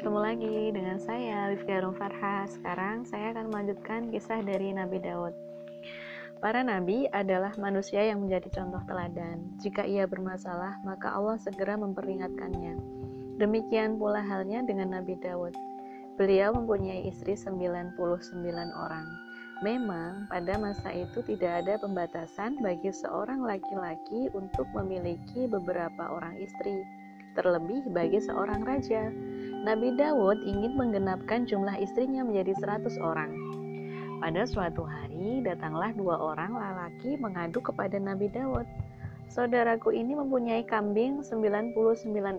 bertemu lagi dengan saya Rifki Arum Farha. Sekarang saya akan melanjutkan kisah dari Nabi Daud. Para nabi adalah manusia yang menjadi contoh teladan. Jika ia bermasalah, maka Allah segera memperingatkannya. Demikian pula halnya dengan Nabi Daud. Beliau mempunyai istri 99 orang. Memang pada masa itu tidak ada pembatasan bagi seorang laki-laki untuk memiliki beberapa orang istri terlebih bagi seorang raja. Nabi Dawud ingin menggenapkan jumlah istrinya menjadi 100 orang. Pada suatu hari, datanglah dua orang lelaki mengadu kepada Nabi Dawud. Saudaraku ini mempunyai kambing 99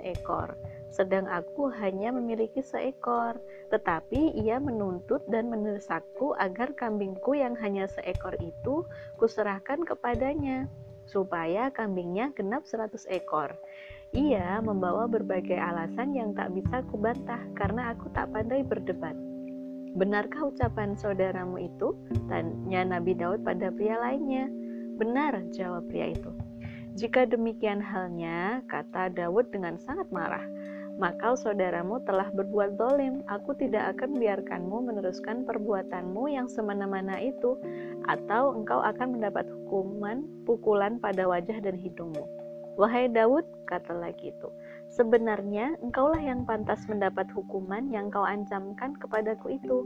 ekor, sedang aku hanya memiliki seekor. Tetapi ia menuntut dan mendesakku agar kambingku yang hanya seekor itu kuserahkan kepadanya, supaya kambingnya genap 100 ekor. Ia membawa berbagai alasan yang tak bisa kubantah karena aku tak pandai berdebat. Benarkah ucapan saudaramu itu? Tanya Nabi Daud pada pria lainnya. Benar, jawab pria itu. Jika demikian halnya, kata Daud dengan sangat marah, maka saudaramu telah berbuat dolim. Aku tidak akan biarkanmu meneruskan perbuatanmu yang semena-mana itu, atau engkau akan mendapat hukuman pukulan pada wajah dan hidungmu. Wahai Daud, kata lagi itu, sebenarnya engkaulah yang pantas mendapat hukuman yang kau ancamkan kepadaku itu.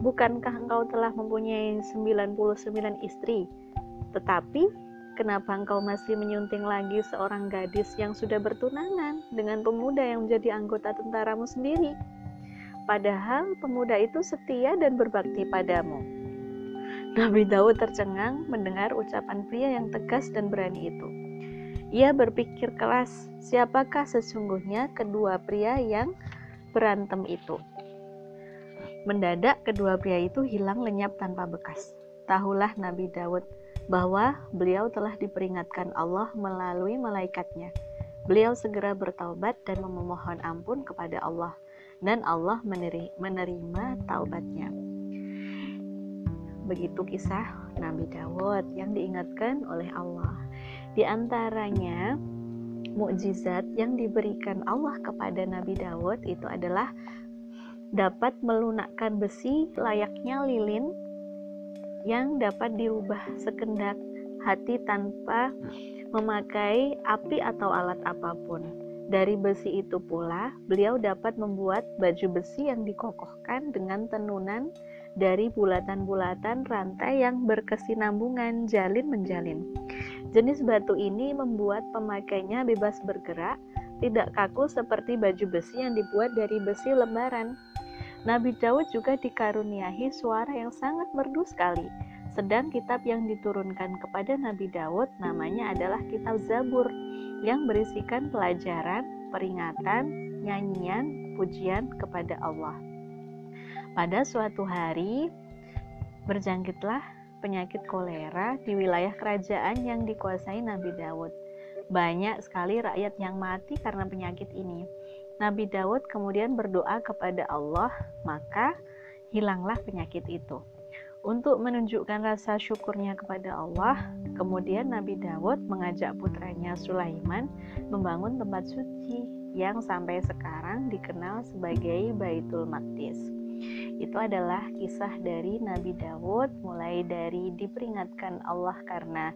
Bukankah engkau telah mempunyai 99 istri? Tetapi, kenapa engkau masih menyunting lagi seorang gadis yang sudah bertunangan dengan pemuda yang menjadi anggota tentaramu sendiri? Padahal pemuda itu setia dan berbakti padamu. Nabi Daud tercengang mendengar ucapan pria yang tegas dan berani itu. Ia berpikir keras, siapakah sesungguhnya kedua pria yang berantem itu. Mendadak kedua pria itu hilang lenyap tanpa bekas. Tahulah Nabi Daud bahwa beliau telah diperingatkan Allah melalui malaikatnya. Beliau segera bertaubat dan memohon ampun kepada Allah, dan Allah menerima taubatnya. Begitu kisah Nabi Daud yang diingatkan oleh Allah. Di antaranya mukjizat yang diberikan Allah kepada Nabi Dawud itu adalah dapat melunakkan besi layaknya lilin yang dapat dirubah sekendak hati tanpa memakai api atau alat apa pun. Dari besi itu pula, beliau dapat membuat baju besi yang dikokohkan dengan tenunan dari bulatan-bulatan rantai yang berkesinambungan jalin menjalin. Jenis batu ini membuat pemakainya bebas bergerak, tidak kaku seperti baju besi yang dibuat dari besi lembaran. Nabi Daud juga dikaruniai suara yang sangat merdu sekali. Sedang kitab yang diturunkan kepada Nabi Daud namanya adalah kitab Zabur yang berisikan pelajaran, peringatan, nyanyian, pujian kepada Allah. Pada suatu hari berjangkitlah penyakit kolera di wilayah kerajaan yang dikuasai Nabi Daud. Banyak sekali rakyat yang mati karena penyakit ini. Nabi Daud kemudian berdoa kepada Allah, maka hilanglah penyakit itu. Untuk menunjukkan rasa syukurnya kepada Allah, kemudian Nabi Daud mengajak putranya Sulaiman membangun tempat suci yang sampai sekarang dikenal sebagai Baitul Maqdis itu adalah kisah dari Nabi Dawud mulai dari diperingatkan Allah karena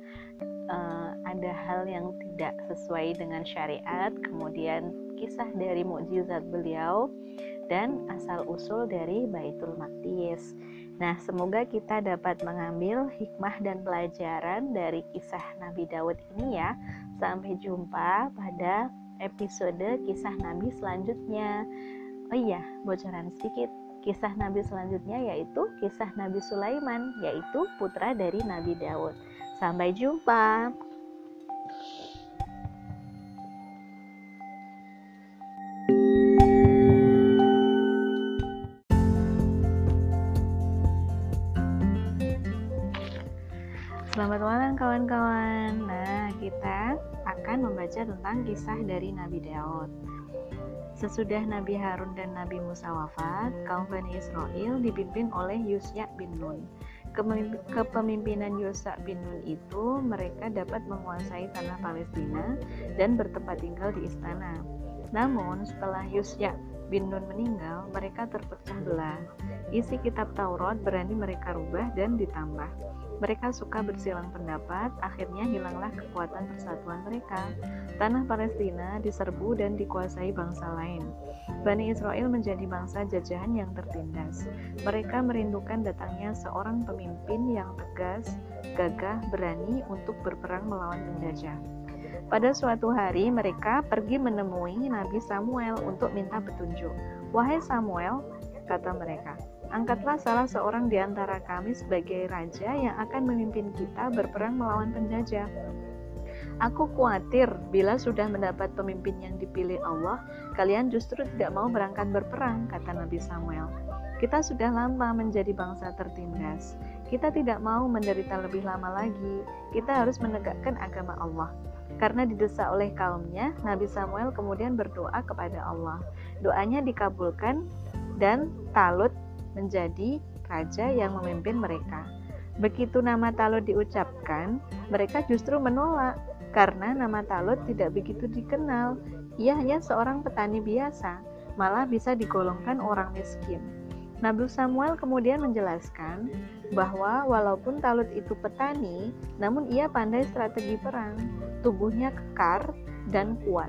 uh, ada hal yang tidak sesuai dengan syariat kemudian kisah dari mukjizat beliau dan asal usul dari Baitul Maqdis Nah, semoga kita dapat mengambil hikmah dan pelajaran dari kisah Nabi Dawud ini ya. Sampai jumpa pada episode kisah Nabi selanjutnya. Oh iya, bocoran sedikit kisah Nabi selanjutnya yaitu kisah Nabi Sulaiman, yaitu putra dari Nabi Daud. Sampai jumpa. Selamat malam kawan-kawan. Nah, kita akan membaca tentang kisah dari Nabi Daud. Sesudah Nabi Harun dan Nabi Musa wafat, kaum Bani Israel dipimpin oleh Yusya bin Nun. Kepemimpinan Yusya bin Nun itu mereka dapat menguasai tanah Palestina dan bertempat tinggal di istana. Namun setelah Yusya bin Nun meninggal, mereka terpecah belah. Isi kitab Taurat berani mereka rubah dan ditambah. Mereka suka bersilang pendapat, akhirnya hilanglah kekuatan persatuan mereka. Tanah Palestina diserbu dan dikuasai bangsa lain. Bani Israel menjadi bangsa jajahan yang tertindas. Mereka merindukan datangnya seorang pemimpin yang tegas, gagah, berani untuk berperang melawan penjajah. Pada suatu hari, mereka pergi menemui Nabi Samuel untuk minta petunjuk. "Wahai Samuel," kata mereka, Angkatlah salah seorang di antara kami sebagai raja yang akan memimpin kita berperang melawan penjajah. Aku khawatir bila sudah mendapat pemimpin yang dipilih Allah, kalian justru tidak mau berangkat berperang, kata Nabi Samuel. Kita sudah lama menjadi bangsa tertindas. Kita tidak mau menderita lebih lama lagi. Kita harus menegakkan agama Allah. Karena didesak oleh kaumnya, Nabi Samuel kemudian berdoa kepada Allah. Doanya dikabulkan dan Talut menjadi raja yang memimpin mereka. Begitu nama Talut diucapkan, mereka justru menolak karena nama Talut tidak begitu dikenal. Ia hanya seorang petani biasa, malah bisa digolongkan orang miskin. Nabi Samuel kemudian menjelaskan bahwa walaupun Talut itu petani, namun ia pandai strategi perang, tubuhnya kekar dan kuat,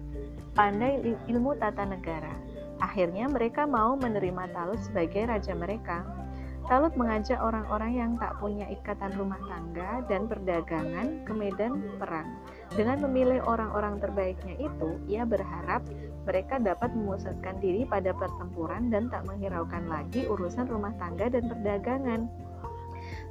pandai ilmu tata negara. Akhirnya mereka mau menerima Talut sebagai raja mereka. Talut mengajak orang-orang yang tak punya ikatan rumah tangga dan perdagangan ke medan perang. Dengan memilih orang-orang terbaiknya itu, ia berharap mereka dapat memusatkan diri pada pertempuran dan tak menghiraukan lagi urusan rumah tangga dan perdagangan.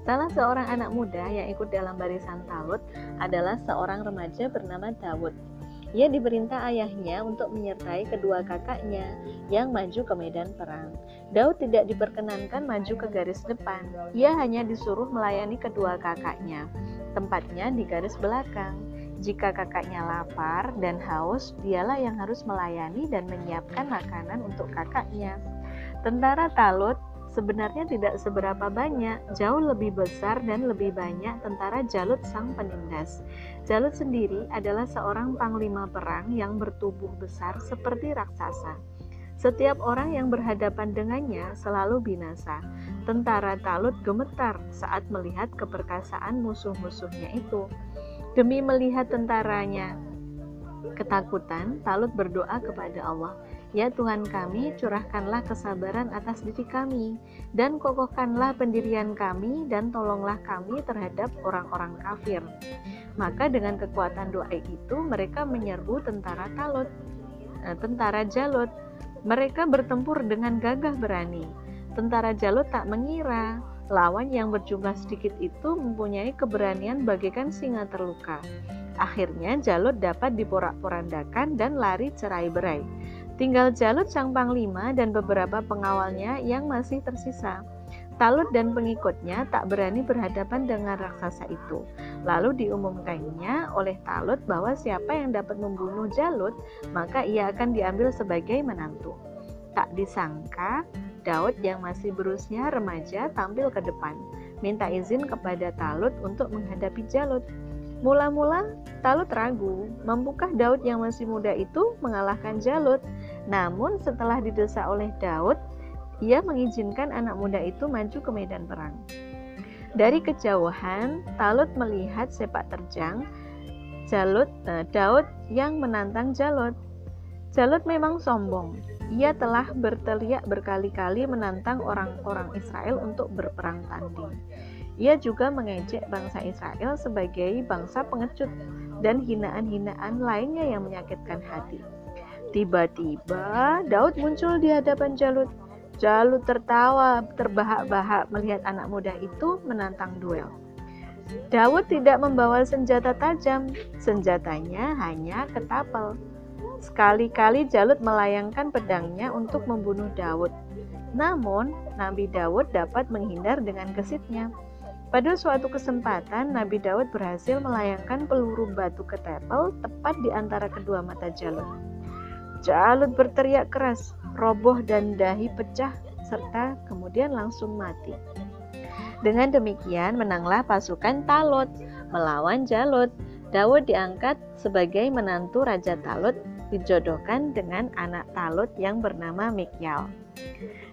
Salah seorang anak muda yang ikut dalam barisan Talut adalah seorang remaja bernama Dawud. Ia diperintah ayahnya untuk menyertai kedua kakaknya yang maju ke medan perang. Daud tidak diperkenankan maju ke garis depan. Ia hanya disuruh melayani kedua kakaknya. Tempatnya di garis belakang. Jika kakaknya lapar dan haus, dialah yang harus melayani dan menyiapkan makanan untuk kakaknya. Tentara Talut sebenarnya tidak seberapa banyak, jauh lebih besar dan lebih banyak tentara Jalut sang penindas. Jalut sendiri adalah seorang panglima perang yang bertubuh besar seperti raksasa. Setiap orang yang berhadapan dengannya selalu binasa. Tentara Talut gemetar saat melihat keperkasaan musuh-musuhnya itu. Demi melihat tentaranya ketakutan, Talut berdoa kepada Allah, Ya Tuhan kami, curahkanlah kesabaran atas diri kami, dan kokohkanlah pendirian kami, dan tolonglah kami terhadap orang-orang kafir. Maka dengan kekuatan doa itu, mereka menyerbu tentara Talut, eh, tentara Jalut. Mereka bertempur dengan gagah berani. Tentara Jalut tak mengira lawan yang berjumlah sedikit itu mempunyai keberanian bagaikan singa terluka. Akhirnya Jalut dapat diporak-porandakan dan lari cerai-berai. Tinggal Jalut sang panglima dan beberapa pengawalnya yang masih tersisa. Talut dan pengikutnya tak berani berhadapan dengan raksasa itu. Lalu diumumkannya oleh Talut bahwa siapa yang dapat membunuh Jalut, maka ia akan diambil sebagai menantu. Tak disangka, Daud yang masih berusia remaja tampil ke depan, minta izin kepada Talut untuk menghadapi Jalut. Mula-mula Talut ragu, mampukah Daud yang masih muda itu mengalahkan Jalut? Namun setelah didesak oleh Daud, ia mengizinkan anak muda itu maju ke medan perang. Dari kejauhan, Talut melihat sepak terjang Jalut, eh, Daud yang menantang Jalut. Jalut memang sombong. Ia telah berteriak berkali-kali menantang orang-orang Israel untuk berperang tanding. Ia juga mengejek bangsa Israel sebagai bangsa pengecut dan hinaan-hinaan lainnya yang menyakitkan hati. Tiba-tiba Daud muncul di hadapan Jalut. Jalut tertawa terbahak-bahak melihat anak muda itu menantang duel. Daud tidak membawa senjata tajam, senjatanya hanya ketapel. Sekali-kali Jalut melayangkan pedangnya untuk membunuh Daud. Namun, Nabi Daud dapat menghindar dengan gesitnya. Pada suatu kesempatan, Nabi Daud berhasil melayangkan peluru batu ketapel tepat di antara kedua mata Jalut. Jalut berteriak keras, roboh dan dahi pecah, serta kemudian langsung mati. Dengan demikian, menanglah pasukan Talut melawan Jalut. Daud diangkat sebagai menantu Raja Talut dijodohkan dengan anak Talut yang bernama Mikyal.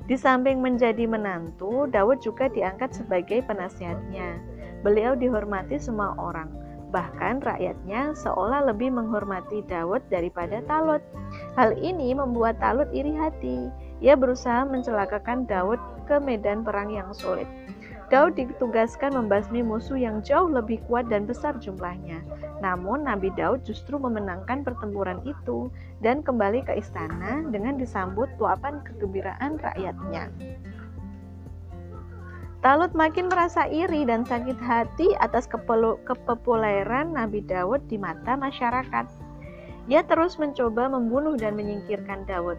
Di samping menjadi menantu, Daud juga diangkat sebagai penasihatnya. Beliau dihormati semua orang, bahkan rakyatnya seolah lebih menghormati Daud daripada Talut. Hal ini membuat Talut iri hati. Ia berusaha mencelakakan Daud ke medan perang yang sulit. Daud ditugaskan membasmi musuh yang jauh lebih kuat dan besar jumlahnya. Namun Nabi Daud justru memenangkan pertempuran itu dan kembali ke istana dengan disambut tuapan kegembiraan rakyatnya. Talut makin merasa iri dan sakit hati atas kepopuleran Nabi Daud di mata masyarakat. Ia terus mencoba membunuh dan menyingkirkan Daud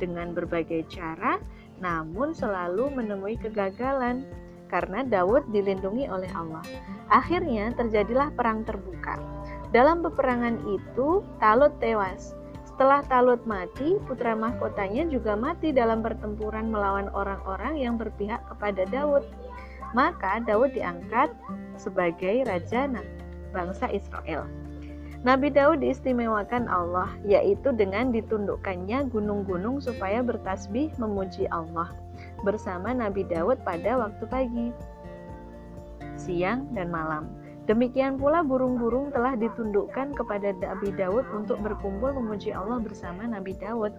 dengan berbagai cara, namun selalu menemui kegagalan karena Daud dilindungi oleh Allah. Akhirnya terjadilah perang terbuka. Dalam peperangan itu, Talut tewas. Setelah Talut mati, putra mahkotanya juga mati dalam pertempuran melawan orang-orang yang berpihak kepada Daud. Maka Daud diangkat sebagai raja bangsa Israel. Nabi Daud diistimewakan Allah, yaitu dengan ditundukkannya gunung-gunung supaya bertasbih memuji Allah bersama Nabi Daud pada waktu pagi, siang, dan malam. Demikian pula burung-burung telah ditundukkan kepada Nabi Daud untuk berkumpul memuji Allah bersama Nabi Daud.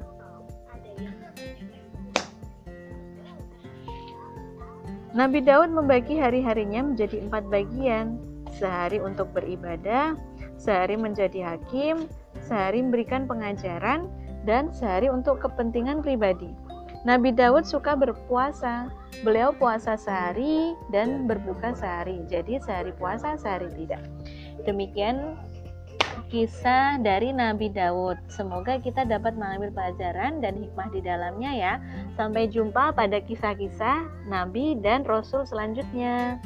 Nabi Daud membagi hari-harinya menjadi empat bagian, sehari untuk beribadah, sehari menjadi hakim, sehari memberikan pengajaran, dan sehari untuk kepentingan pribadi. Nabi Daud suka berpuasa. Beliau puasa sehari dan berbuka sehari. Jadi sehari puasa, sehari tidak. Demikian kisah dari Nabi Daud. Semoga kita dapat mengambil pelajaran dan hikmah di dalamnya ya. Sampai jumpa pada kisah-kisah Nabi dan Rasul selanjutnya.